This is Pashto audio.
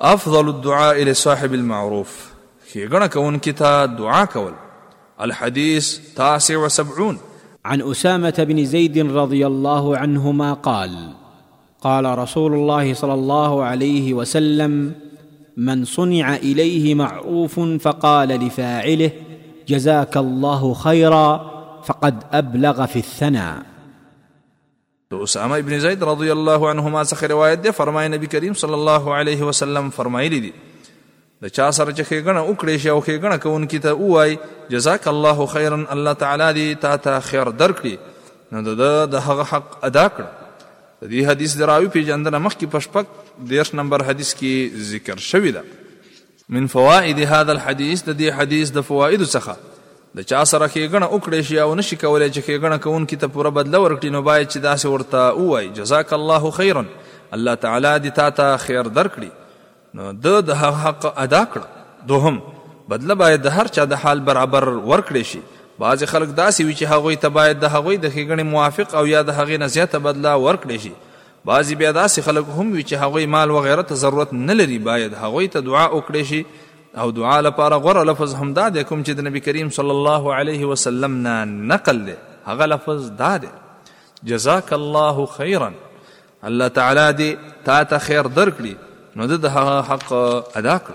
افضل الدعاء لصاحب المعروف في كون كتاب دعاء كول الحديث تاسع وسبعون عن اسامه بن زيد رضي الله عنهما قال قال رسول الله صلى الله عليه وسلم من صنع اليه معروف فقال لفاعله جزاك الله خيرا فقد ابلغ في الثناء د اسامه ابن زید رضی الله عنهما څخه روایت ده فرمای نبی کریم صلی الله علیه وسلم فرمایلی دي د چا سره چې خېګنه وکړې شي او خېګنه کوونکی ته وای جزاک الله خیرا الله تعالی دې تا ته خیر درکړي نو د د هغه حق ادا کړ د دې حدیث دراوی پیجندنه مخکې پشپک دیش نمبر حدیث کې ذکر شوی ده من فوائد هذا الحديث د دې حدیث د فوائد څخه د چا سره ښېګڼه وکړې شي او نشي کولای چې ښېګڼه کوونکي ته پوره بدله ورکړي نو باید چې داسې ورته ووایي جزاک الله خیرا الله تعالی دې تا ته خیر درکړي نو د د هغه حق ادا کړ دوهم بدله باید د هر چا د حال برابر ورکړي شي بعضې خلک داسې وي چې هغوی ته باید د هغوی د ښېګڼې موافق او یا د هغې نه زیاته بدله ورکړي شي بعضی بیا داسې خلک هم وي چې هغوی مال وغیره ته ضرورت نه لري باید هغوی ته دعا وکړي شي او دعا لپاره غوره لفظ هم دا دی کوم چې د نبی کریم صلی الله علیه وسلم نه نقل دی هغه لفظ دا دی جزاک الله خیرا الله تعالی دې تا ته خیر درکړي نو د هغه حق ادا کړ